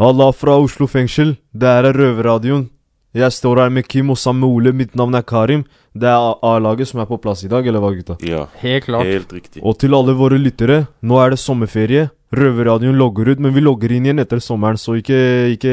Halla fra Oslo fengsel. Det her er Røverradioen. Jeg står her med Kim og sammen med Ole. Mitt navn er Karim. Det er A-laget som er på plass i dag, eller hva, gutta? Ja, Helt klart. helt riktig. Og til alle våre lyttere, nå er det sommerferie. Røverradioen logger ut, men vi logger inn igjen etter sommeren, så ikke, ikke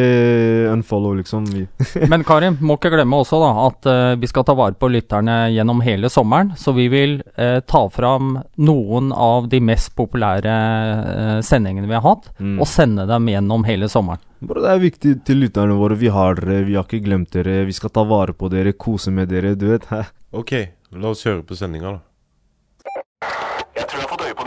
unfollow, liksom. Vi. Men Karim, må ikke glemme også da at uh, vi skal ta vare på lytterne gjennom hele sommeren. Så vi vil uh, ta fram noen av de mest populære uh, sendingene vi har hatt, Mm. og sende dem gjennom hele sommeren. Bro, det er viktig til lytterne våre. Vi har dere, vi har ikke glemt dere. Vi skal ta vare på dere, kose med dere, du vet. Ok, la oss høre på sendinga, da. Jeg tror jeg har fått øye på de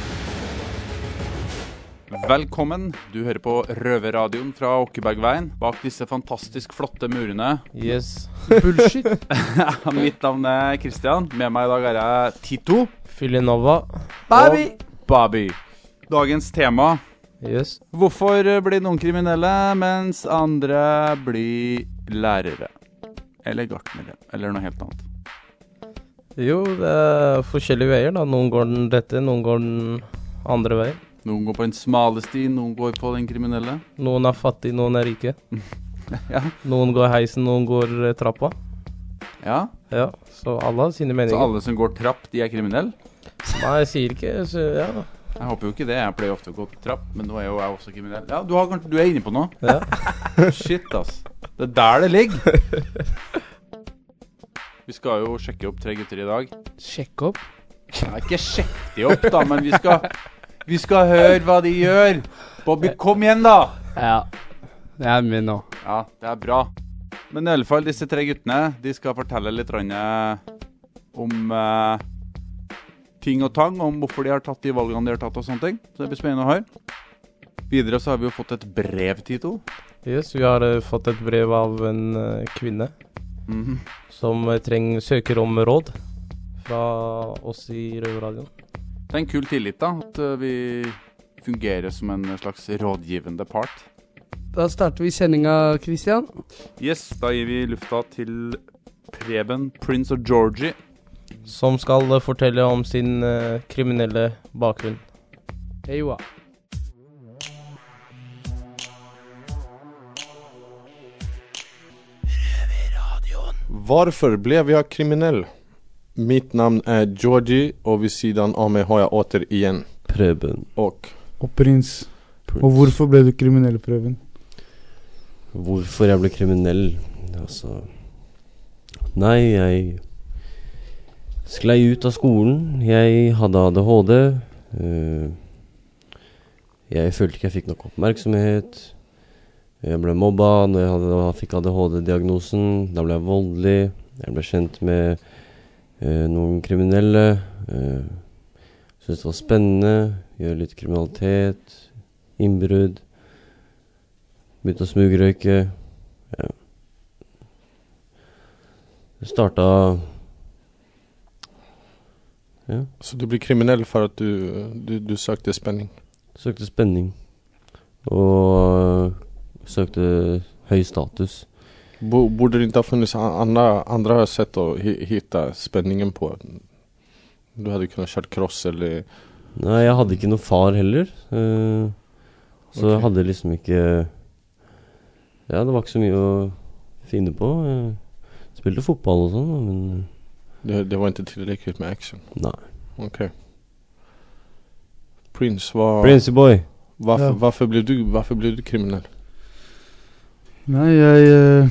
Velkommen. Du hører på Røverradioen fra Åkebergveien. Bak disse fantastisk flotte murene. Yes. Bullshit. Mitt navn er Christian. Med meg i dag er jeg Tito. Filinova. Og Baby. Dagens tema Yes. Hvorfor blir noen kriminelle, mens andre blir lærere? Eller gartnere. Eller noe helt annet. Jo, det er forskjellige veier, da. Noen går den rette, noen går den andre veien. Noen går på den smale sti, noen går på den kriminelle. Noen er fattige, noen er rike. Ja. Noen går heisen, noen går eh, trappa. ja. Ja, så alle har sine meninger. Så alle som går trapp, de er kriminelle? Nei, jeg sier ikke så, Ja. Jeg håper jo ikke det. Jeg pleier ofte å gå trapp, men nå er jo jeg også kriminell. Ja, du, har, du er inne på noe. ja. Shit, ass. Det er der det ligger. Vi skal jo sjekke opp tre gutter i dag. Sjekke opp. Nei, ikke sjekke de opp, da, men vi skal, vi skal høre hva de gjør. Bobby, kom igjen, da! Ja. Det er min nå. Ja, det er bra. Men i alle fall, disse tre guttene De skal fortelle litt eh, om eh, ting og tang. Om hvorfor de har tatt de valgene de har tatt og sånne ting. Så det blir spennende å høre. Videre så har vi jo fått et brev, Tito. Yes, vi har uh, fått et brev av en uh, kvinne Mhm. som eh, treng, søker om råd fra oss i Røverradioen. Det er en kul tillit, da. At eh, vi fungerer som en slags rådgivende part. Da starter vi sendinga, Christian. Yes, da gir vi lufta til Preben, Prince of Georgie. Som skal eh, fortelle om sin eh, kriminelle bakgrunn. Eiwa. Varför blev jag kriminell? Mitt navn er Georgie og ved siden av meg har jeg åter igjen Preben. Og Og prins. Prins. Og hvorfor ble du kriminell, Preben? Hvorfor jeg ble kriminell? Altså Nei, jeg sklei ut av skolen. Jeg hadde ADHD. eh, jeg følte ikke jeg fikk nok oppmerksomhet. Jeg ble mobba når jeg hadde, fikk ADHD-diagnosen. Da ble jeg voldelig. Jeg ble kjent med noen kriminelle. Uh, Syns det var spennende. Gjøre litt kriminalitet. Innbrudd. Begynte å smugrøyke. Ja. Det starta Ja. så du ble kriminell for at du, du, du søkte spenning? Søkte spenning. Og øh, søkte høy status. Bo, borde det inte ha funnits andra, andra sätt att hi- hitta spänningen på? Du hade kunnat kört cross eller Nei, jeg hadde ikke noen far heller. eh, så jeg Ok. hadde liksom ikke Ja, det var ikke så mye å finne på. Jeg spilte fotball og sånn, men det, det var inte tillräckligt med action? nei. Okej. Prince, var, Princey boy. varför, Ja. varför, blev du, varför blev du kriminell? Nei, jeg eh,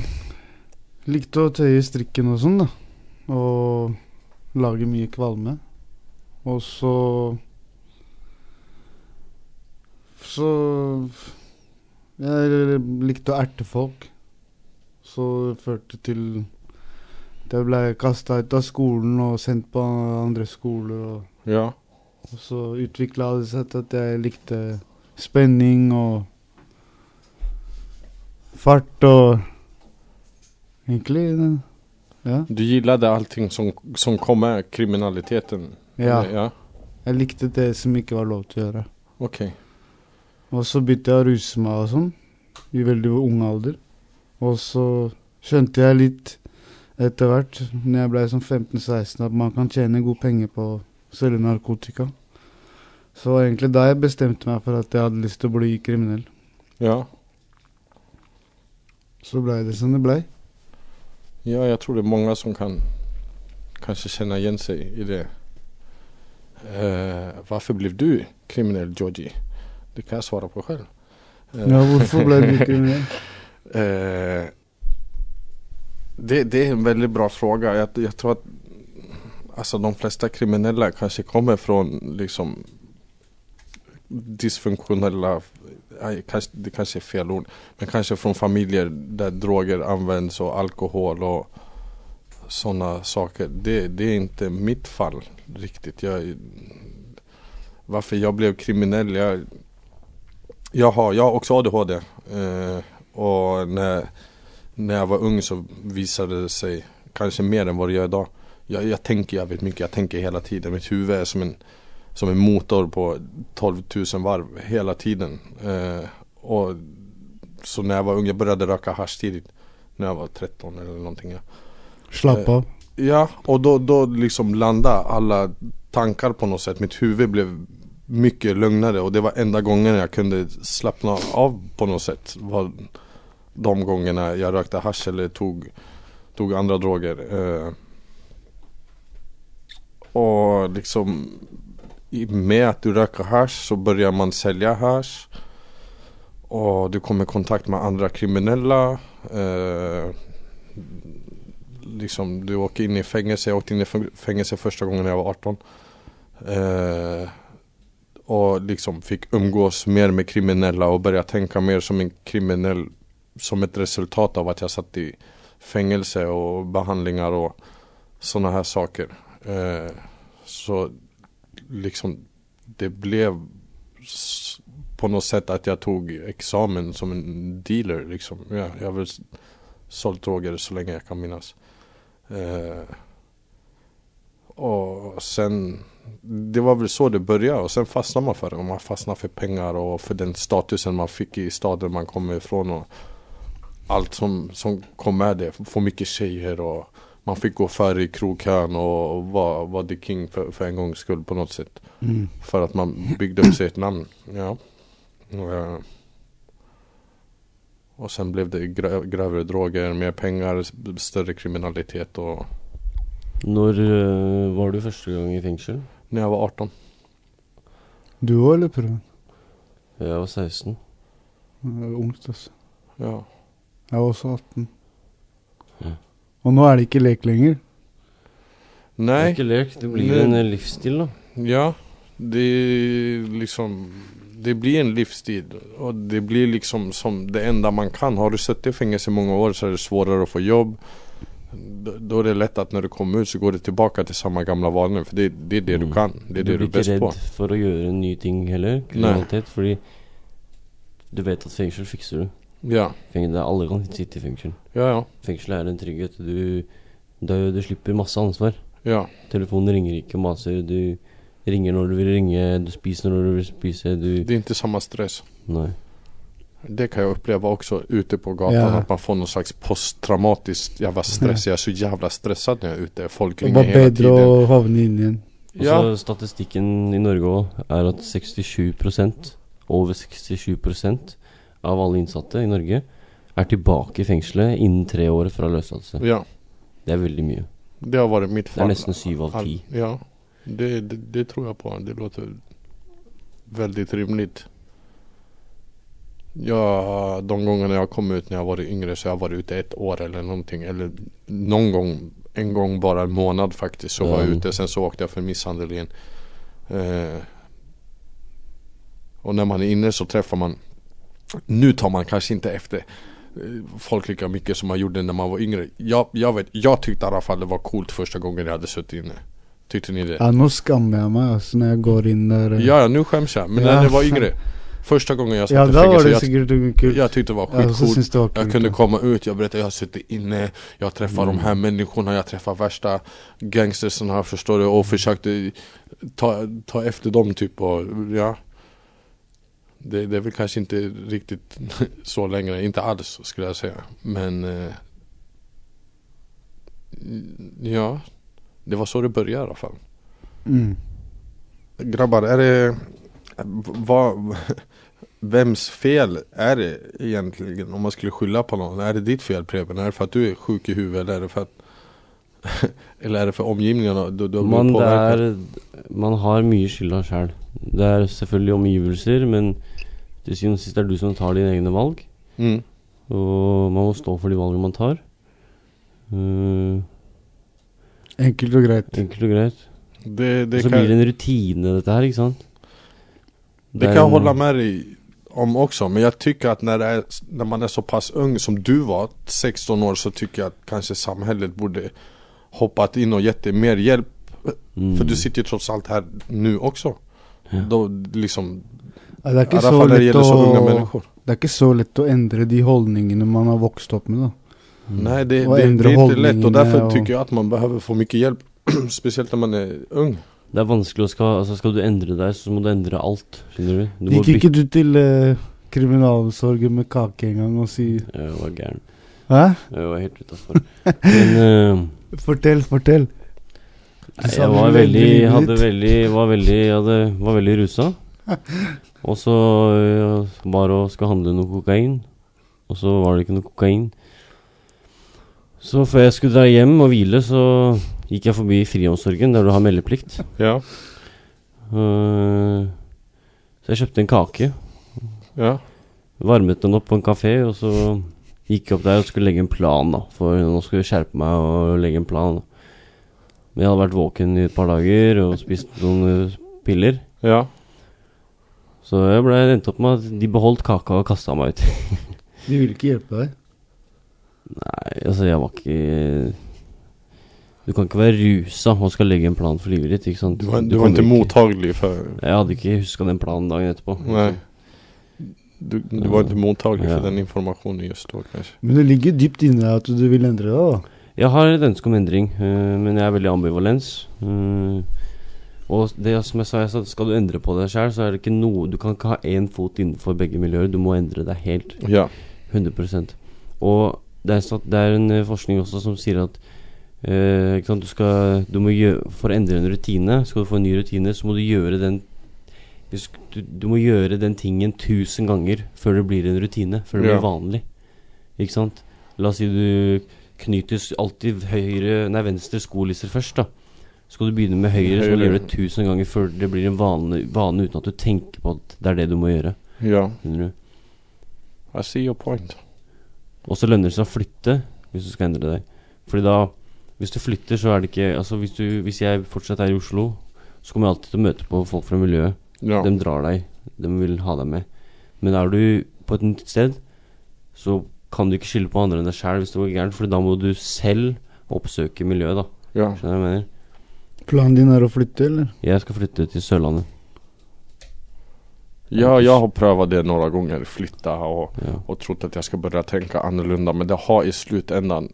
likte å tøye strikken og sånn, da. Og lage mye kvalme. Og så Så Jeg likte å erte folk. Så det førte til at jeg ble kasta ut av skolen og sendt på andre skoler. Og, Ja. og så utvikla det seg til at jeg likte spenning og fart og Egentlig Ja. Du gillade allting som, som kom med kriminaliteten? ja. Ja. Jeg likte det som ikke var lov til å gjøre. Ok. Og så begynte jeg å ruse meg og sånn, i veldig ung alder. Og så skjønte jeg litt etter hvert, når jeg ble sånn 15-16, at man kan tjene gode penger på å selge narkotika. Så egentlig da jeg bestemte meg for at jeg hadde lyst til å bli kriminell. Ja. Så blei det som det blei. Ja, jeg tror det er mange som kan kanskje kjenne igjen seg i det. Uh, hvorfor ble du kriminell, Georgie? Det kan jeg svara på selv. Uh, Ja, hvorfor ble du kriminell? uh, det, det er en veldig bra fråga. Jeg, jeg, tror at altså, de fleste kriminella kanskje kommer fra liksom dysfunktionella, nej, kanske, det kanske är fel ord, men kanske från familjer där droger används och alkohol och sådana saker. Det, det är inte mitt fall riktigt. Jag, varför jag blev kriminell, jag, jag, har, jag har också ADHD. Eh, och när, när jag var ung så visade det sig kanske mer än vad det gör idag. Jag, jag tänker jävligt mycket, jag tänker hela tiden. Mitt huvud är som en, som en motor på 12 000 varv hela tiden. Eh, och så när jag var ung, jag började röka hasch tidigt. När jag var 13 eller någonting. Ja. Slapp av. Ja, och då, då liksom landade alla tankar på något sätt. Mitt huvud blev mycket lugnare och det var enda gången jag kunde slappna av på något sätt. Var de gångerna jag rökte hasch eller tog, tog andra droger. Eh, och liksom med at du røyker hasj, så börjar man selge hasj. Og du kommer i kontakt med andre kriminella. Eh, liksom du åker inn i fengsel. Jeg åkte inn i fengsel første gangen jeg var 18. Eh, og liksom fikk umgås mer med kriminella och å tenke mer som en kriminell som et resultat av at jeg satt i fengsel og behandlinger og sånne her saker. Eh, så liksom det blev på något sätt att jag tog examen som en dealer liksom. Ja, jag har väl sålt droger så länge jag kan minnas. Eh, och sen det var väl så det började och sen fastnade man för det. Man fastnade för pengar och för den statusen man fick i staden man kommer ifrån och allt som, som kom med det. Få mycket tjejer och man fick gå före i krogkön och vara var the king för, för en gångs skull på något sätt. Mm. För att man byggde upp sig ett namn. Ja. Og och sen blev det grö grövre droger, mer pengar, større större kriminalitet och Når uh, var du første gang i fengsel? när jag var 18. Du òg, eller prøven? Jeg var 16. Det er Ungt, altså. Ja. Jeg var også 18. Ja. Og nå er det ikke lek lenger. Det er ikke lek, det blir jo en eh, livsstil, da. Ja, det liksom Det blir en livsstil Og det blir liksom som det enda man kan. Har du sittet i fengsel i mange år så er det svårare å få jobb. Da er är det lett at når du kommer ut så går du tilbake til samme gamle vaner. For det, det er det du Mm. kan. Det er det du du blir är ikke redd for å gjøre nye ting heller, kriminalitet, fordi du vet at fengsel fikser du. Ja, det er alle kan sitte i fengsel. ja, ja. Fengsel er en trygghet. Du, du, du slipper masse ansvar. Ja, Telefonen ringer ikke og maser. Du ringer når du vil ringe, du spiser når du vil spise. Du det er ikke samme stress. Nei. Det kan jeg oppleve også ute på gata, Ja. at man får noe slags posttraumatisk jævla stress. Jeg er så jævla stresset når jeg er ute. Folk Det ringer var hela bedre å havne inn igjen. Ja. så Statistikken i Norge òg er at 67 over 67 av alle innsatte i Norge er tilbake i fengselet innen tre år fra løslatelse. Ja, Det er veldig mye. det har vært mitt Det er nesten syv av ti. Ja, det, det, det tror jeg på. Det låter veldig rimelig. Ja, de gångerna jeg kom ut når jeg var yngre så jeg var ute ett år eller noe. Eller noen gang, en gang bare en måned faktisk, så var jeg ute. Sen så åkte jeg for misshandel igjen. Eh, og når man er inne så treffer man Nu tar man kanske inte efter eh, folk lika mycket som man gjorde när man var yngre. Jag, jag, vet, jag tyckte i alla fall det var coolt första gången jag hade suttit inne. Tyckte ni det? Ja, nå skammer jeg meg alltså når jeg går inn der. eh. Ja, ja, nu skäms jag. Men Ja. när jag var yngre. Första gången jag satt Ja, i fängelse, det jag, jag tyckte det var skitcoolt. ja, jag kunde komma ut, jag berättade jag har suttit inne, jag träffar de här människorna, jag träffar värsta gangstersarna förstår du och försökte ta, ta efter dem typ och ja. Det, det är väl kanske inte riktigt så längre, inte alls skulle jag säga. Men eh, ja, det var så det började i alla fall. Mm. Grabbar, är det vad, Vems fel är det egentligen om man skulle skylla på någon? Är det ditt fel Preben? Är det för att du är sjuk i huvudet eller är det för att Eller er det for omgivningene? Du, du, Man, det er, man har mye skylda sjøl. Det er selvfølgelig omgivelser, men til syvende og sist er det du som tar dine egne valg. Mm. Og man må stå for de valgene man tar. Uh, Enkelt og greit. enkelt og greit. Det, det og så kan- blir det en rutine, dette her, ikke sant? Det kan jeg holde med deg om också Men jag tycker att när, det är, när man är så pass ung som du var 16 år så tycker jag att kanske samhället borde Hoppat in och gett dig mer hjälp Mm. För du sitter ju trots allt här nu också Då liksom Ja, det er I ikke alla så fall när det lett gäller så unga å människor Det er ikke så lett å endre de holdningene man har vokst opp med, da. Nej det, Och det, det är inte lätt och hållningen därför och- tycker jag att man behöver få mycket hjälp Speciellt när man är ung Det er vanskelig å skal Altså, skal du endre deg, så må du endre alt. Skjønner du? du Gikk ikke du til uh, kriminalomsorgen med kake en gang og si Jeg var gæren. Hæ? Jeg var helt utafor. Men eh, Fortell, fortell. Du jeg var veldig, hadde veldig, var veldig, hadde, var veldig rusa. Og så øh, var og skulle handle noe kokain. Og så var det ikke noe kokain. Så før jeg skulle dra hjem og hvile, så gikk jeg forbi friomsorgen, der du har meldeplikt. Ja. Uh, så jeg kjøpte en kake. Ja. Varmet den opp på en kafé, og så gikk opp der og skulle legge en plan, da. For nå skulle jeg skjerpe meg og legge en plan. Da. Men jeg hadde vært våken i et par dager og spist noen eh, piller. Ja. Så jeg ble endt opp med at de beholdt kaka og kasta meg ut. De ville ikke hjelpe deg. Nei, altså, jeg var ikke Du kan ikke være rusa og skal legge en plan for livet ditt, ikke sant? Du var, du du var ikke- mottagelig for Jeg hadde ikke huska den planen dagen etterpå. Nej Du, du var inte for Ja. den informasjonen just da, kanskje. Men det ligger dypt inne at du vil endre deg, da. Jeg har et ønske om endring, uh, men jeg er veldig ambivalens. Uh, og det som jeg sa, jeg sa, skal du endre på deg sjøl, så er det ikke noe Du kan ikke ha én fot innenfor begge miljøer. Du må endre deg helt. Ja. 100 Og det er, stat- det er en eh, forskning også som sier at uh, ikke sant, du skal, du må gjøre, For å endre en rutine, skal du få en ny rutine, så må du gjøre den du, du, må gjøre den tingen tusen ganger før det blir en rutine. Før det Ja. blir vanlig. Ikke sant? La oss si du knyter alltid høyre Nei, venstre skolisser først, da. Så Skal du begynne med høyre, så må du gjøre det tusen ganger før det blir en vane, vane uten at du tenker på at det er det du må gjøre. Ja. Skjønner du? I see your point Og så lønner det seg å flytte hvis du skal endre deg. Fordi da Hvis du flytter, så er det ikke Altså hvis, du, hvis jeg fortsatt er i Oslo, så kommer jeg alltid til å møte på folk fra miljøet. Ja. De drar deg. De vil ha deg med. Men er du på et nytt sted, så kan du ikke skylde på andre enn deg sjæl hvis det går gærent, for da må du selv oppsøke miljøet, da. Ja. Skjønner du hva jeg mener? Planen din er å flytte, eller? Jeg skal flytte til Sørlandet. Ja, jeg har prøvd det noen ganger. flytta og, Ja. och trott jeg skal begynne å tenke annorlunda. Men det har i sluttenden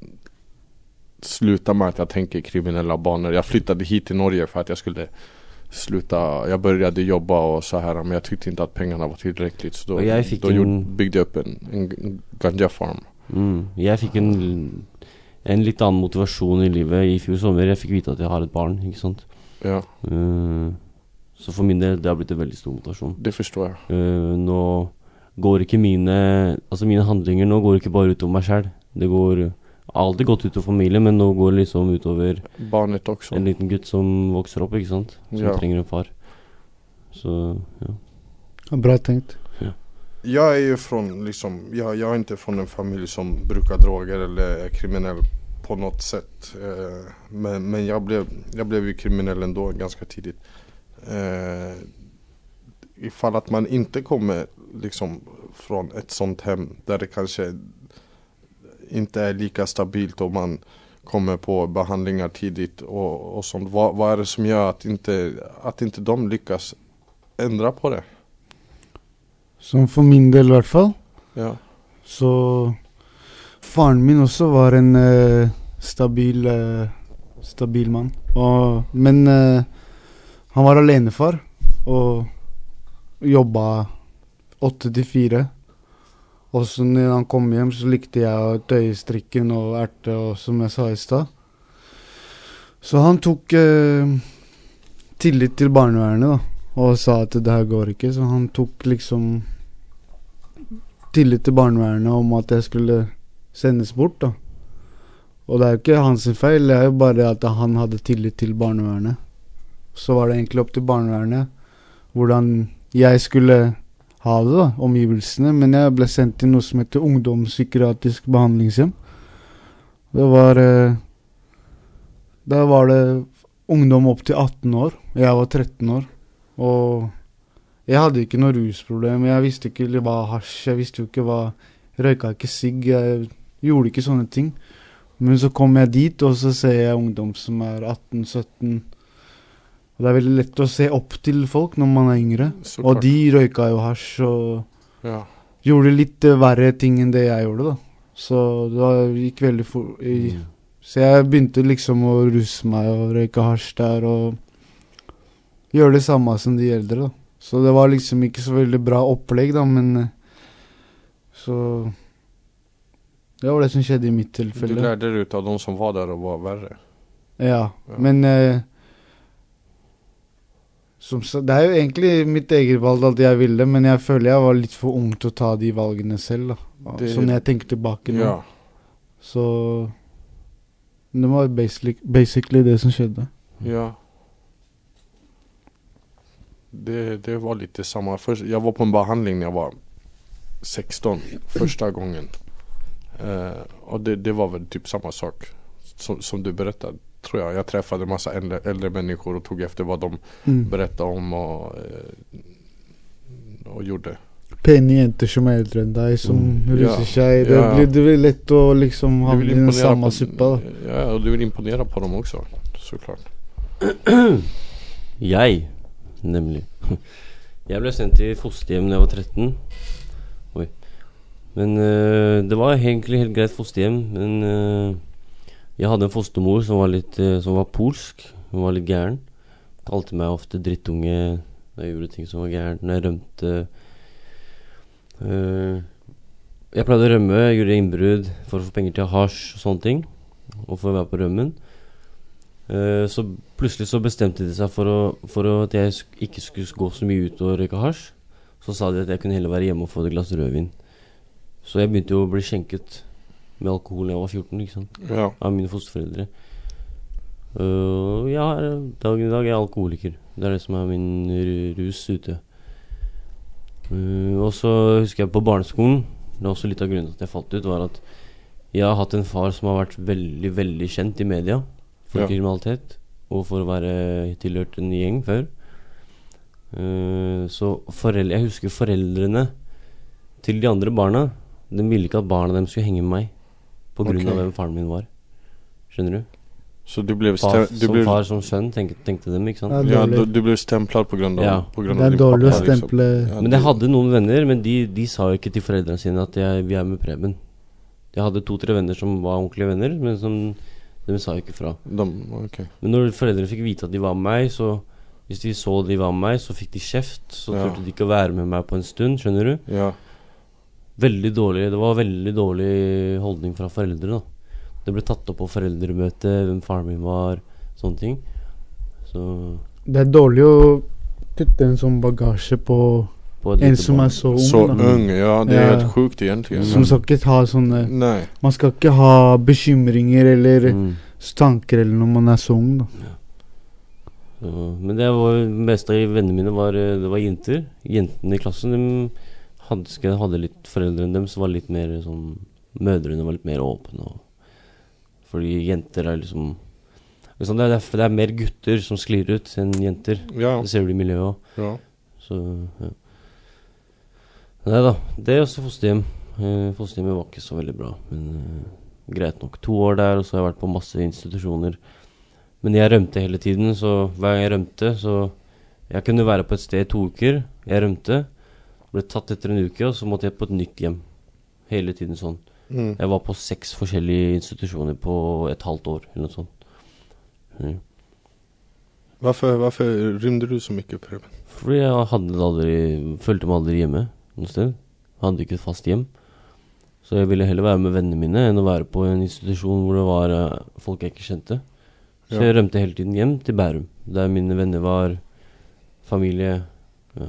sluttet med at jeg tenker kriminelle baner. Jeg flyttet hit til Norge for at jeg skulle sluta. Jag började jobba och så här men jag tyckte inte att pengarna var tillräckligt. Så då, då en- byggde jag upp en, en ganja farm. Mm. Jeg fikk en, en litt annen motivasjon i livet i fjor sommer. Jeg fikk vite at jeg har et barn, ikke sant. Ja. Uh, så for min del, det har blitt en veldig stor motivasjon. Det förstår jag. Uh, nå går ikke mine Altså mine handlinger nå går ikke bare utover meg sjøl. Det går har alltid gått utover familien, men nå går det liksom utover Barnet også. en liten gutt som vokser opp, ikke sant. Som Ja. trenger en far. Så ja. Ja, Bra tenkt. Jag är ju från liksom, jag, jag är inte från en familj som brukar droger eller är kriminell på något sätt. Eh, men men jag, blev, jag blev ju kriminell ändå ganska tidigt. Eh, ifall att man inte kommer liksom från ett sånt hem där det kanske inte är lika stabilt och man kommer på behandlingar tidigt och, och sånt. Vad, vad är det som gör att inte, att inte de lyckas ändra på det? Som for min del, i hvert fall. Ja. Så faren min også var en uh, stabil uh, stabil mann. Og, men uh, han var alenefar og jobba åtte til fire. Og så når han kom hjem, så likte jeg å tøye strikken og erte, og som jeg sa i stad. Så han tok eh, tillit til barnevernet da, og sa at det her går ikke. Så han tok liksom tillit til barnevernet om at jeg skulle sendes bort. da. Og det er jo ikke hans feil, det er jo bare at han hadde tillit til barnevernet. Så var det egentlig opp til barnevernet hvordan jeg skulle ha det, da, omgivelsene. Men jeg ble sendt til noe som heter ungdomspsykiatrisk behandlingshjem. Det var eh, Da var det ungdom opp til 18 år. Jeg var 13 år. Og jeg hadde ikke noe rusproblem. Jeg visste ikke hva hasj Jeg visste jo ikke hva Røyka ikke sigg. Jeg gjorde ikke sånne ting. Men så kom jeg dit, og så ser jeg ungdom som er 18-17. Og det er veldig lett å se opp til folk når man er yngre. Så og klart. de røyka jo hasj og Ja. gjorde litt eh, verre ting enn det jeg gjorde, da. Så det gikk veldig fort i, Så jeg begynte liksom å ruse meg og røyke hasj der og gjøre det samme som de eldre, da. Så det var liksom ikke så veldig bra opplegg, da, men eh, Så Det var det som skjedde i mitt tilfelle. Du lærte deg ut av noen som var der og var verre. Ja, men eh, som, Det er jo egentlig mitt eget valg at jeg ville, men jeg føler jeg var litt for ung til å ta de valgene selv. da Det- Sånn jeg tenker tilbake nå. Ja. Så Det var basically, basically det som skjedde. Ja. Det, det var litt det samme. Først, jeg var på en behandling da jeg var 16 første gangen. Uh, og det, det var vel typ samme sak som, som du berättade. Tror jag. Jag träffade massa äldre, äldre människor och tog efter vad de Mm. berättade om och, eh, och gjorde. Pene jenter som er eldre enn deg, som Mm. ruser seg. Det Ja. blir, det blir lett å liksom havne i den samme suppa. Ja, och du vill imponera på dem också. Såklart. Jeg, nemlig. Jeg ble sendt til fosterhjem da jeg var 13. Oi. Men eh, det var egentlig helt greit fosterhjem. Men eh, jeg hadde en fostermor som var litt eh, Som var polsk. Hun var litt gæren. Kalte meg ofte drittunge når jeg gjorde ting som var gærent. Når jeg rømte uh, Jeg pleide å rømme, jeg gjorde innbrudd for å få penger til hasj og sånne ting. Og for å være på rømmen. Uh, så plutselig så bestemte de seg for, å, for å, at jeg ikke skulle gå så mye ut og røyke hasj. Så sa de at jeg kunne heller være hjemme og få et glass rødvin. Så jeg begynte jo å bli skjenket med alkohol da jeg var 14, ikke sant. Ja. Av mine fosterforeldre. Uh, ja, dagen i dag er jeg alkoholiker. Det er det som er min rus ute. Uh, og så husker jeg på barneskolen Det er også litt av grunnen til at jeg falt ut, var at jeg har hatt en far som har vært veldig, veldig kjent i media for Ja. kriminalitet. Og for å være tilhørt en gjeng før. Uh, så foreldre, jeg husker foreldrene til de andre barna. De ville ikke at barna dem skulle henge med meg på grunn okay. av hvem faren min var. Skjønner du? Så du ble Far, du som ble... far som sønn, tenkte, tenkte dem, ikke sant? Ja, ja, du, du ble stempla på grunn av, Ja. på grund Det er din dårlig å pappa, liksom. stemple Ja, Men jeg hadde noen venner, men de, de sa jo ikke til foreldrene sine at jeg, vi er med Preben. Jeg hadde to-tre venner som var ordentlige venner, men som de sa ikke fra. De, okay. Men når foreldrene fikk vite at de var med meg, så hvis de så de var med meg, så fikk de kjeft. Så Ja. turte de ikke å være med meg på en stund, skjønner du? Ja. Veldig dårlig Det var veldig dårlig holdning fra foreldre, da. Det ble tatt opp på foreldremøte, hvem faren min var, sånne ting. Så Det er dårlig å putte en sånn bagasje på på en som barn. er så ung. Så da. ung, ja det er Ja. helt sjukt egentlig. Som skal ikke ha sånne Nei. Man skal ikke ha bekymringer eller Mm. tanker eller når man er så ung, da. Så, men det var meste av vennene mine var, eh, det var jenter. Jentene i klassen de skal- hadde litt Foreldrene deres var litt mer sånn Mødrene var litt mer åpne. Og, fordi jenter er liksom liksom det, er derfor det er mer gutter som sklir ut enn jenter. Ja. Det ser du i miljøet òg. Ja. Så ja. Nei da. Det er også fosterhjem. Eh, fosterhjemmet var ikke så veldig bra, men uh, greit nok. To år der, og så har jeg vært på masse institusjoner. Men jeg rømte hele tiden, så hver gang jeg rømte, så Jeg kunne være på et sted i to uker. Jeg rømte. Ble tatt etter en uke, og så måtte jeg på et nytt hjem. Hele tiden sånn. Mm. Jeg var på seks forskjellige institusjoner på et halvt år, eller noe sånt. Mm. Hvorfor, hvorfor rymde du så mye, Preben? Fordi jeg hadde aldri Følte meg aldri hjemme noe sted. Hadde ikke et fast hjem. Så jeg ville heller være med vennene mine enn å være på en institusjon hvor det var eh, folk jeg ikke kjente. Så jeg rømte hele tiden hjem til Bærum, der mine venner var, familie. Ja.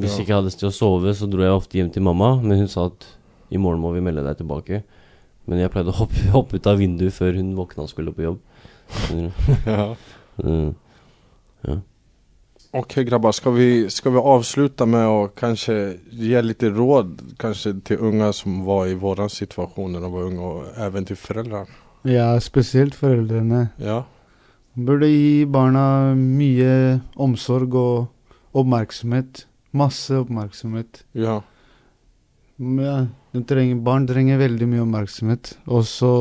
Hvis jeg ikke hadde sted å sove, så dro jeg ofte hjem til mamma, men hun sa at i morgen må vi melde deg tilbake. Men jeg pleide å hoppe, hoppe ut av vinduet før hun våkna og skulle på jobb. Ja. Mm. Ja. Ok, grabbar, skal vi, skal vi avsluta med å kanskje gi litt råd kanskje til unge som var i vår situasjon da de var unge, og även til foreldrene? Ja, spesielt foreldrene. Ja. Burde gi barna mye omsorg og oppmerksomhet. Masse oppmerksomhet. Ja. Ja, de trenger, barn trenger veldig mye oppmerksomhet. Og så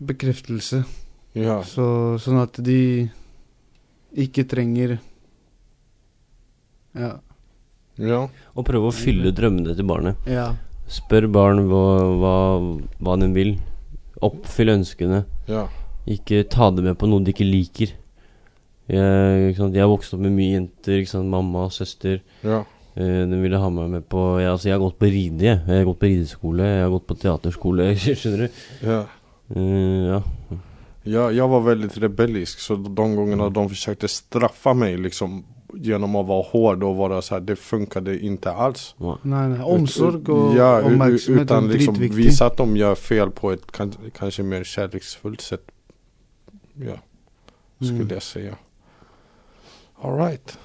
bekreftelse. Ja. Så, sånn at de ikke trenger Ja. Ja. Og prøve å fylle drømmene til barnet. Ja. Spør barn hva, hva, hva de vil. Oppfyll ønskene. Ja. Ikke ta det med på noe de ikke liker. Jeg, ikke sant? jeg har vokst opp med mye jenter. Ikke sant? Mamma og søster. Ja. Uh, de ville ha meg med på jeg, altså, jeg har gått på ride. Jeg. jeg har gått på rideskole. Jeg har gått på teaterskole. Skjønner du? Ja. Uh, ja. Ja, Jeg var veldig rebellisk så de gångerna de forsøkte straffa meg liksom å være vara hård og være så här, det funkade ikke alls. Nei, nei. Omsorg og ja, oppmerksomhet utan er liksom dritviktig. visa at de gjør fel på et kanskje mer kjærlighetsfullt sett. Ja, skulle Mm. jeg säga. All right.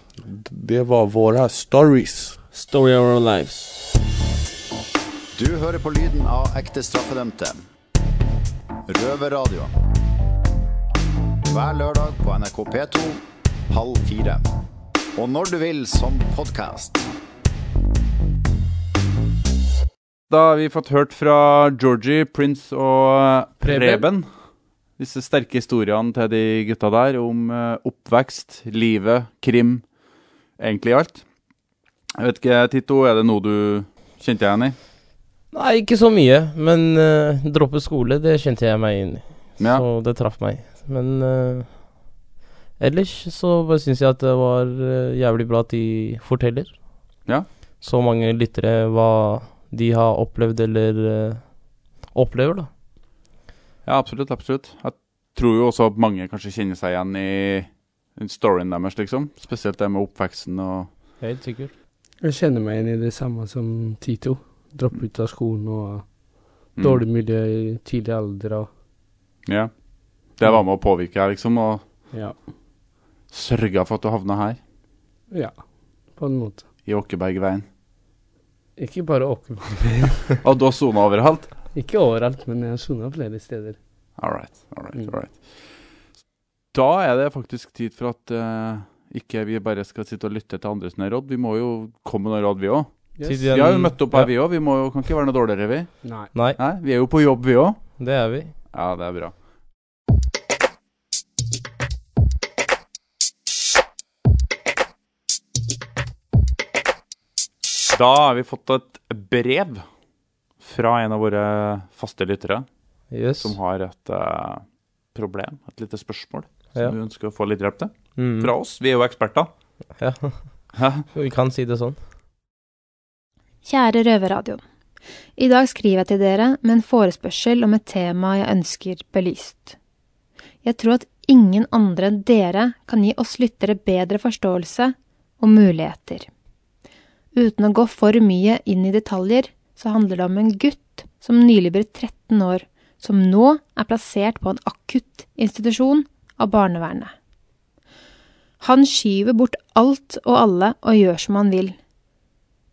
Det var våre stories. Story of our lives. Du hører på lyden av ekte straffedømte. Røverradio. Hver lørdag på NRK P2 halv fire. Og når du vil som podkast. Da har vi fått hørt fra Georgie, Prince og Preben. Preben. Disse sterke historiene til de gutta der om eh, oppvekst, livet, krim, egentlig alt. Jeg vet ikke, Tito, er det noe du kjente deg igjen i? Nei, ikke så mye, men uh, droppe skole, det kjente jeg meg inn i. Ja. Så det traff meg. Men uh, ellers så bare syns jeg at det var jævlig bra at de forteller. Ja. Så mange lyttere hva de har opplevd eller uh, opplever, da. Ja, absolutt. absolutt. Jeg tror jo også at mange kanskje kjenner seg igjen i i storyen deres, liksom. Spesielt det med oppveksten og Helt sikkert. Jeg kjenner meg igjen i det samme som Tito. Droppe ut av skolen og Mm. dårlig miljø i tidlig alder og Ja. Det var med å påvirke deg, liksom, og Ja. sørga for at du havna her, Ja, på en måte. i Åkebergveien. Ikke bare Åkebergveien. Og du har sona overalt? Ikke overalt, men jeg har sona flere steder. All right, all right, Mm. all right. Da er det faktisk tid for at uh, ikke vi bare skal sitte og lytte til andre sine råd. Vi må jo komme med noen råd, vi òg. Yes. Vi har jo møtt opp her, ja. vi òg. Vi må jo, kan ikke være noe dårligere, vi. Nei. Nei, Nei, Vi er jo på jobb, vi òg. det er vi. Ja, det er bra. Da har vi fått et brev fra en av våre faste lyttere Yes. som har et uh, problem, et lite spørsmål, som Ja. vi ønsker å få litt hjelp til. Mm. Fra oss. Vi er jo eksperter. Ja, vi kan si det sånn. Kjære Røverradioen. I dag skriver jeg til dere med en forespørsel om et tema jeg ønsker belyst. Jeg tror at ingen andre enn dere kan gi oss lyttere bedre forståelse og muligheter. Uten å gå for mye inn i detaljer, så handler det om en gutt som nylig ble 13 år, som nå er plassert på en akutt institusjon av barnevernet. Han skyver bort alt og alle og gjør som han vil.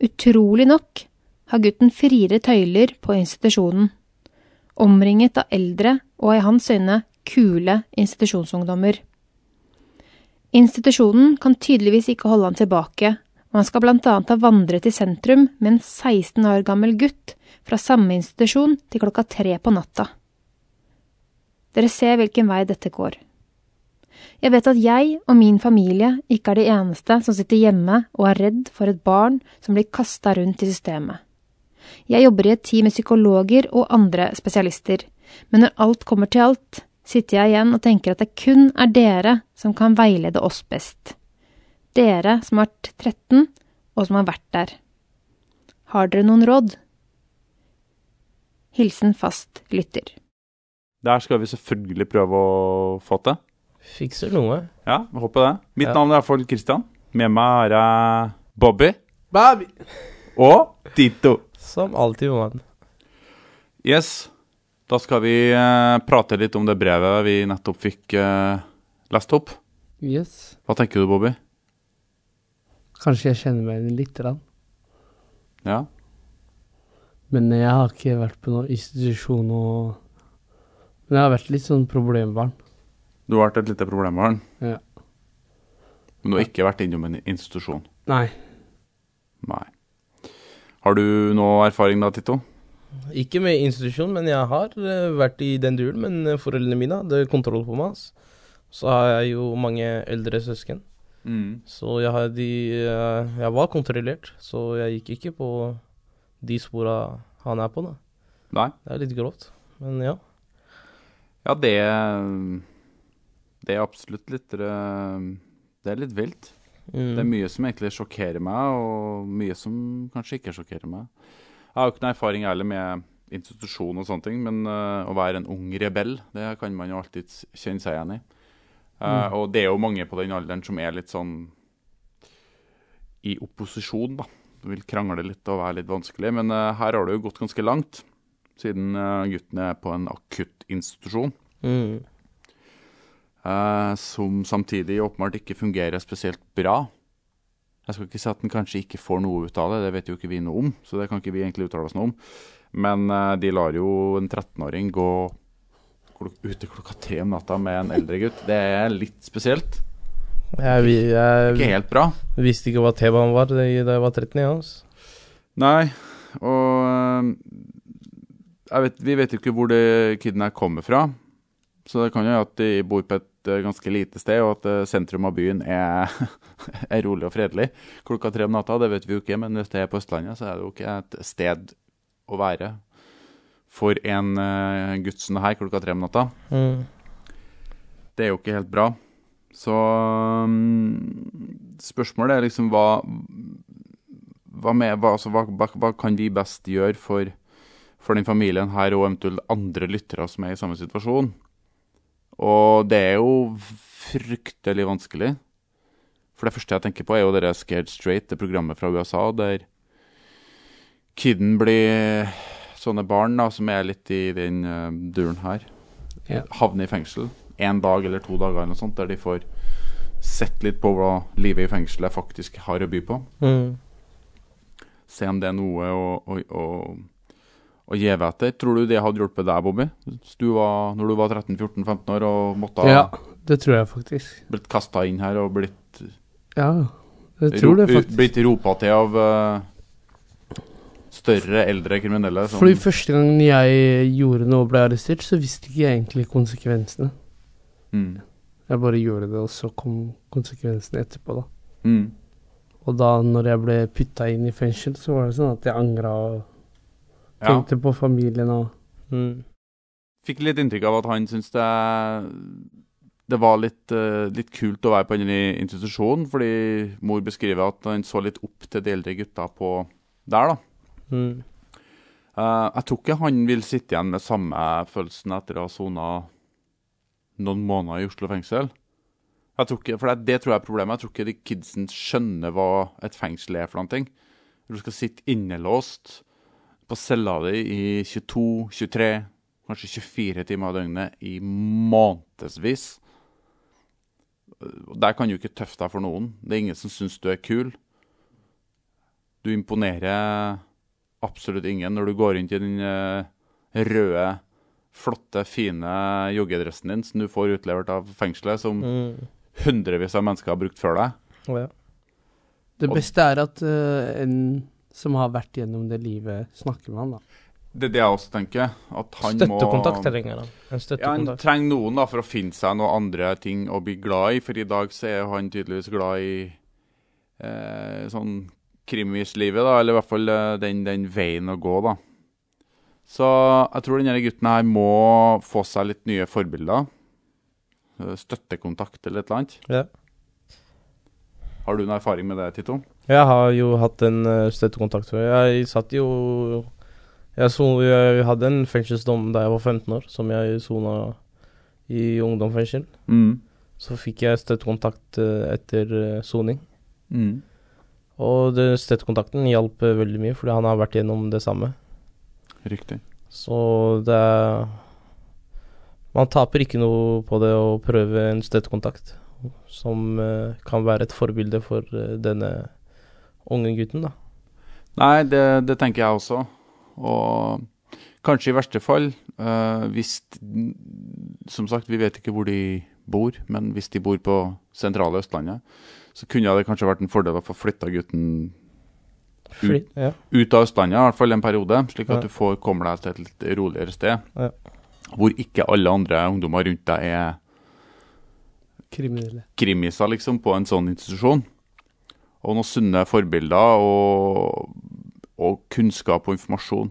Utrolig nok har gutten friere tøyler på institusjonen, omringet av eldre og i hans øyne kule institusjonsungdommer. Institusjonen kan tydeligvis ikke holde han tilbake, og han skal blant annet ha vandret i sentrum med en 16 år gammel gutt fra samme institusjon til klokka tre på natta. Dere ser hvilken vei dette går. Jeg vet at jeg og min familie ikke er de eneste som sitter hjemme og er redd for et barn som blir kasta rundt i systemet. Jeg jobber i et team med psykologer og andre spesialister, men når alt kommer til alt, sitter jeg igjen og tenker at det kun er dere som kan veilede oss best. Dere som har vært 13, og som har vært der. Har dere noen råd? Hilsen fast lytter. Der skal vi selvfølgelig prøve å få til. Fikser noe. Ja, vi håper det. Mitt Ja. navn er iallfall Christian. Med meg har jeg Bobby. Bobby. Og Tito. Som alltid, mann. Yes. Da skal vi eh, prate litt om det brevet vi nettopp fikk eh, lest opp. Yes. Hva tenker du, Bobby? Kanskje jeg kjenner meg igjen lite grann. Ja. Men jeg har ikke vært på noen institusjon og Men jeg har vært litt sånn problembarn. Du har vært et lite problembarn. Ja. Men du har ikke vært innom en institusjon. Nei. Nei. Har du noe erfaring da, Tito? Ikke med institusjon, men jeg har eh, vært i den duren. Men eh, foreldrene mine hadde kontroll på meg. Så har jeg jo mange eldre søsken. Mm. Så jeg, de, eh, jeg var kontrollert, så jeg gikk ikke på de spora han er på, da. Nei. Det er litt grovt, men ja. Ja, det Det er absolutt litt eh, Det er litt vilt. Mm. Det er mye som egentlig sjokkerer meg, og mye som kanskje ikke sjokkerer meg. Jeg har jo ikke noe erfaring heller med institusjon og sånne ting, men eh, å være en ung rebell, det kan man jo alltid kjenne seg igjen i. Eh, Mm. Og det er jo mange på den alderen som er litt sånn i opposisjon, da. Vil krangle litt og være litt vanskelig, men eh, her har det jo gått ganske langt, siden eh, gutten er på en akuttinstitusjon. Mm. Uh, som samtidig åpenbart ikke fungerer spesielt bra. Jeg skal ikke si at den kanskje ikke får noe ut av det, det vet jo ikke vi noe om. Så det kan ikke vi egentlig uttale oss noe om. Men uh, de lar jo en 13-åring gå klok ute klokka tre om natta med en eldre gutt. Det er litt spesielt. Jeg, vi- jeg Ikke helt bra. visste ikke hva T-banen var da jeg var 13. Ja, altså. Nei, og eh, jeg vet, vi vet jo ikke hvor det kiden her kommer fra. Så det kan jo være at de bor på et eh, ganske lite sted, og at eh, sentrum av byen er, er rolig og fredelig klokka tre om natta. Det vet vi jo ikke, men hvis det er på Østlandet, så er det jo ikke et sted å være for en uh, gutt som det her klokka tre om natta. Mm. Det er jo ikke helt bra. Så um, spørsmålet er liksom hva hva, med, hva, altså, hva, hva, hva kan vi best gjøre for, for den familien her, og eventuelt andre lyttere som er i samme situasjon? Og det er jo fryktelig vanskelig. For det første jeg tenker på, er jo det Scared Straight, det programmet fra USA, der kiden blir sånne barn da, som er litt i den uh, duren her, Ja. havner i fengsel en dag eller to dager eller noe sånt, der de får sett litt på hva livet i fengselet faktisk har å by på. Mm. Se om det er noe å, å, å, å gjeve etter. Tror du det hadde hjulpet deg, Bobby? Du var, når du var 13-14-15 år og måtte ha Ja, det tror jeg faktisk. blitt kasta inn her og blitt Ja, jeg tror det faktisk. Blitt ropa til av eh, større, eldre kriminelle. Som, Fordi første gang jeg gjorde noe og ble arrestert, så visste ikke jeg egentlig konsekvensene. Mm. Jeg bare gjorde det, og så kom konsekvensene etterpå, da. Mm. Og da når jeg ble putta inn i fengsel, så var det sånn at jeg angra og Ja. tenkte på familien og Mm. Fikk litt inntrykk av at han syntes det, det var litt, uh, litt kult å være på denne institusjonen, fordi mor beskriver at han så litt opp til de eldre gutta på der, da. Eh, jeg tror ikke han vil sitte igjen med samme følelsen etter å ha sona noen måneder i Oslo fengsel. Jeg tror ikke, for det, det tror jeg er problemet. Jeg tror ikke de kidsen skjønner hva et fengsel er for noen ting. Du skal sitte innelåst på cella di i 22, 23, kanskje 24 timer av døgnet i månedsvis. Der kan du ikke tøffe deg for noen. Det er ingen som syns du er kul. Du imponerer absolutt ingen når du går inn til den eh, røde, flotte, fine joggedressen din som du får utlevert av fengselet, som Mm. hundrevis av mennesker har brukt før deg. Oh, ja. Det beste er at uh, en som har vært gjennom det livet, snakker med han, da. Det er det jeg også tenker. At han Støttekontakt må trenger han. En Ja, han trenger noen da for å finne seg noen andre ting å bli glad i, for i dag så er han tydeligvis glad i eh, sånn krimislivet, da, eller i hvert fall eh, den, den veien å gå, da. Så jeg tror denne gutten her må få seg litt nye forbilder. Eh, Støttekontakt eller et eller annet. Ja. Har du noen erfaring med det, Tito? Jeg har jo hatt en eh, støttekontakt før. Jeg satt jo jeg, så, jeg hadde en fengselsdom da jeg var 15 år, som jeg sona i ungdomsfengsel. Mm. Så fikk jeg støttekontakt etter soning. Mm. Og støttekontakten hjalp eh, veldig mye, fordi han har vært gjennom det samme. Riktig. Så det er Man taper ikke noe på det å prøve en støttekontakt som eh, kan være et forbilde for eh, denne unge gutten, da. Nei, det, det tenker jeg også. Og kanskje i verste fall, eh, hvis Som sagt, vi vet ikke hvor de bor, men hvis de bor på sentrale Østlandet, så kunne det kanskje vært en fordel å få flytta gutten Fly, ut, ja. ut av Østlandet, i hvert fall en periode, slik at Ja. du får kommer deg til et litt roligere sted. Ja. Hvor ikke alle andre ungdommer rundt deg er Kriminelle. krimiser, liksom, på en sånn institusjon. Og noen sunne forbilder og, og kunnskap og informasjon.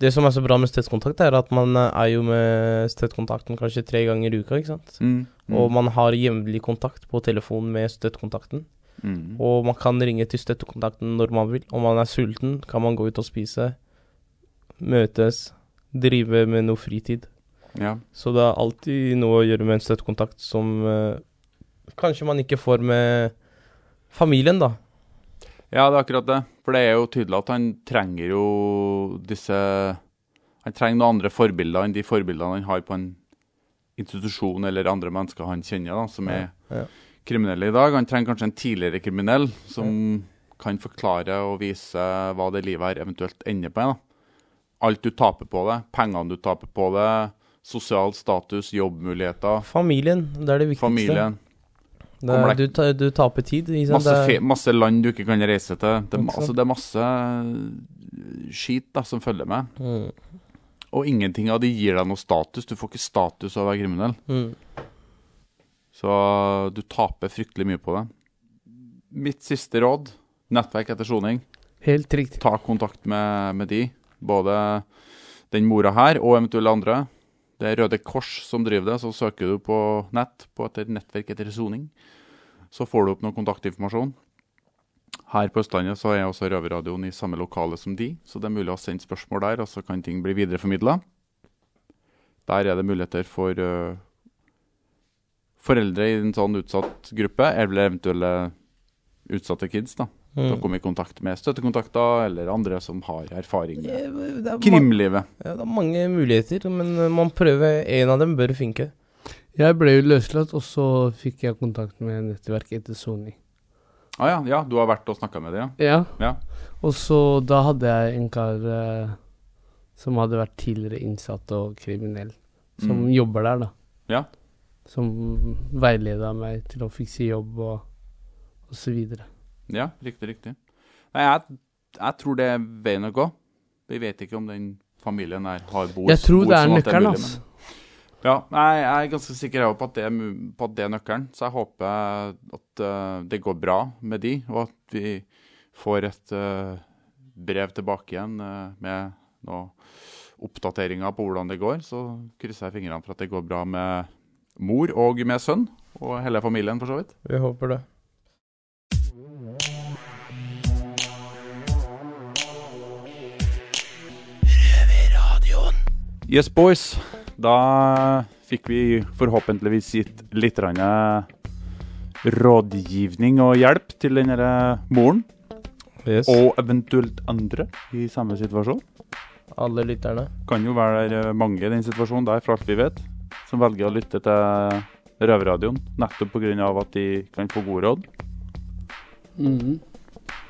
Det som er så bra med stedskontakt, er at man eh, er jo med støttekontakten kanskje tre ganger i uka, ikke sant. Mm, mm. Og man har jevnlig kontakt på telefon med støttekontakten. Mm. Og man kan ringe til støttekontakten når man vil. Om man er sulten, kan man gå ut og spise, møtes, drive med noe fritid. Ja. Så det er alltid noe å gjøre med en støttekontakt som eh, kanskje man ikke får med familien, da. Ja, det er akkurat det. For det er jo tydelig at han trenger jo disse Han trenger noen andre forbilder enn de forbildene han har på en institusjon eller andre mennesker han kjenner, da, som er Ja. kriminelle i dag. Han trenger kanskje en tidligere kriminell som kan forklare og vise hva det livet her eventuelt ender på. Da. Alt du taper på det, pengene du taper på det, sosial status, jobbmuligheter. Familien, det er det viktigste. Familien. Det du, ta, du taper tid. Liksom. Masse, masse land du ikke kan reise til. Det, altså, det er masse skit da, som følger med. Mm. Og ingenting av det gir deg noe status. Du får ikke status av å være kriminell. Mm. Så du taper fryktelig mye på det. Mitt siste råd, nettverk etter soning. Helt riktig. Ta kontakt med, med de. Både den mora her og eventuelle andre. Det er Røde Kors som driver det, så søker du på nett på etter nettverk etter soning. Så får du opp noe kontaktinformasjon. Her på Østlandet så er også Røverradioen i samme lokale som de, så det er mulig å sende spørsmål der, og så kan ting bli videreformidla. Der er det muligheter for uh, foreldre i en sånn utsatt gruppe, eller eventuelle utsatte kids, da. Mm. Til å komme i kontakt med støttekontakter eller andre som har erfaring med det er krimlivet. Ja, det er mange muligheter, men eh, man prøver en av dem bør funke. Jeg ble jo løslatt, og så fikk jeg kontakt med nettverket etter soning. Ah, ja, ja, du har vært og snakka med dem, ja? Ja. Ja. Og så da hadde jeg en kar eh, som hadde vært tidligere innsatt og kriminell, som Mm. jobber der, da. Ja. Som veileda meg til å fikse jobb og, og så videre. Ja, riktig, riktig. Nei, jeg, jeg tror det er veien å gå. Vi vet ikke om den familien her har bord Jeg tror bord det er sånn nøkkelen, altså. Ja, nei, jeg er ganske sikker på at, det på at det er nøkkelen. Så jeg håper at eh, det går bra med de, og at vi får et eh, brev tilbake igjen eh, med noen oppdateringer på hvordan det går. Så krysser jeg fingrene for at det går bra med mor og med sønn, og hele familien for så vidt. Vi håper det. Yes, boys. Da fikk vi forhåpentligvis gitt litt eh, rådgivning og hjelp til den derre moren. Yes. Og eventuelt andre i samme situasjon. Alle lytterne. Kan jo være eh, mange i den situasjonen der, for alt vi vet, som velger å lytte til Røverradioen nettopp pga. at de kan få gode råd. Mhm.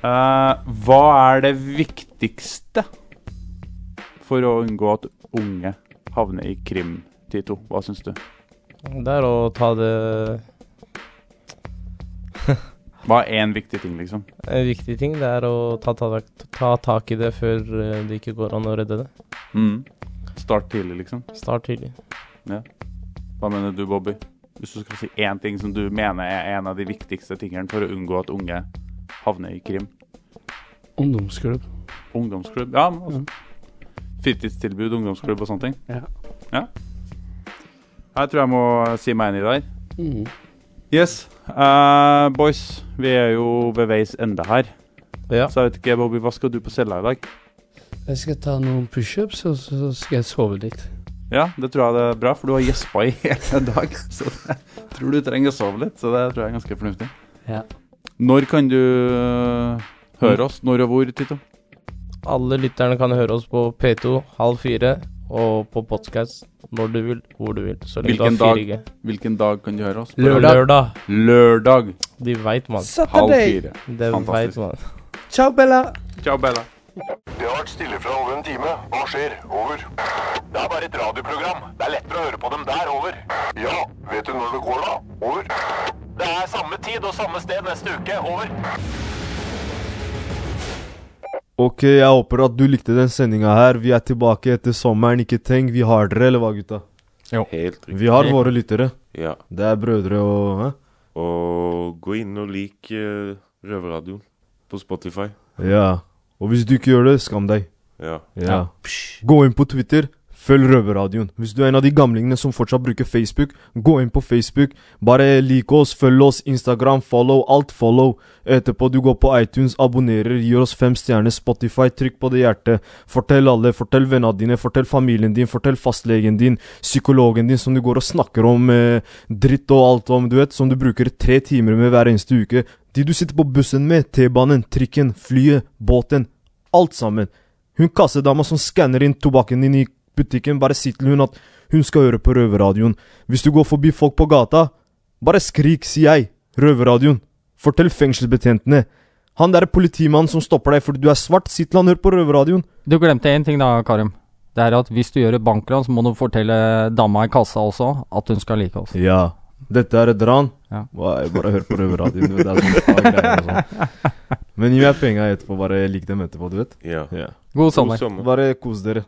Eh, hva er det viktigste for å unngå at unge havner i krim, Tito? Hva syns du? Det er å ta det Hva er én viktig ting, liksom? En viktig ting det er å ta, ta, ta tak i det før eh, det ikke går an å redde det. Mm. Start tidlig, liksom. Start tidlig. Ja. Hva mener du, Bobby? Hvis du skal si én ting som du mener er en av de viktigste tingene for å unngå at unge havner i krim? Ungdomsklubb. Ungdomsklubb? Ja, men altså Fritidstilbud, ungdomsklubb og sånne ting? Ja. ja. Jeg tror jeg må si meg enig der. Mm. Yes. Uh, boys, vi er jo ved veis ende her. Ja. Så jeg vet ikke, Bobby, hva skal du på cella i dag? Jeg skal ta noen pushups, og så skal jeg sove litt. Ja, det tror jeg det er bra, for du har gjespa i hele dag. Så det, jeg tror du trenger å sove litt, så det tror jeg er ganske fornuftig. Ja. Når kan du øh, høre oss? Når og hvor, Tito? Alle lytterne kan høre oss på P2 halv fire og på podcast når du vil, hvor du vil. Så lenge Hvilken du har dag, hvilken dag kan du høre oss? Lørdag. Lørdag. Lørdag. De veit, mann. Halv fire. Det Fantastisk. Vet, man. Ciao, Bella. Ciao, Bella. Det har vært stille fra over en time. Hva skjer? Over. Det er bare et radioprogram. Det er lettere å høre på dem der. Over. Ja, vet du når det går da? Over. Det er samme tid og samme sted neste uke. Over. Ok, jeg håper at du likte den sendinga her. Vi er tilbake etter sommeren. Ikke tenk, vi har dere, eller hva, gutta? Jo. Helt riktig. Vi har våre lyttere. Ja. Det er brødre og hæ? Og gå inn og lik uh, Røverradioen på Spotify. Ja. Og hvis du ikke gjør det, skam deg. Ja. Ja. Gå inn på Twitter. Følg Røverradioen. Hvis du er en av de gamlingene som fortsatt bruker Facebook, gå inn på Facebook. Bare like oss, følg oss, Instagram, follow, alt follow. Etterpå du går på iTunes, abonnerer, gir oss fem stjerner, Spotify, trykk på det hjertet. Fortell alle, fortell vennene dine, fortell familien din, fortell fastlegen din, psykologen din som du går og snakker om eh, dritt og alt om, du vet, som du bruker tre timer med hver eneste uke. De du sitter på bussen med, T-banen, trikken, flyet, båten. Alt sammen. Hun kassedama som skanner inn tobakken din i butikken, bare si til hun at hun skal høre på Røverradioen. Hvis du går forbi folk på gata, bare skrik, sier jeg. Røverradioen. Fortell fengselsbetjentene. Han derre politimannen som stopper deg fordi du er svart, si til han hør på Røverradioen. Du glemte én ting da, Karim. Det er at hvis du gjør et bankran, så må du fortelle dama i kassa også at hun skal like oss. Ja. Dette er et ran. Ja. Bare hør på Røverradioen. Det er sånn greier sånn. Men gi meg penga etterpå. Bare lik dem etterpå, du vet. Ja. Ja. God sommer. God sommer. Bare kos dere.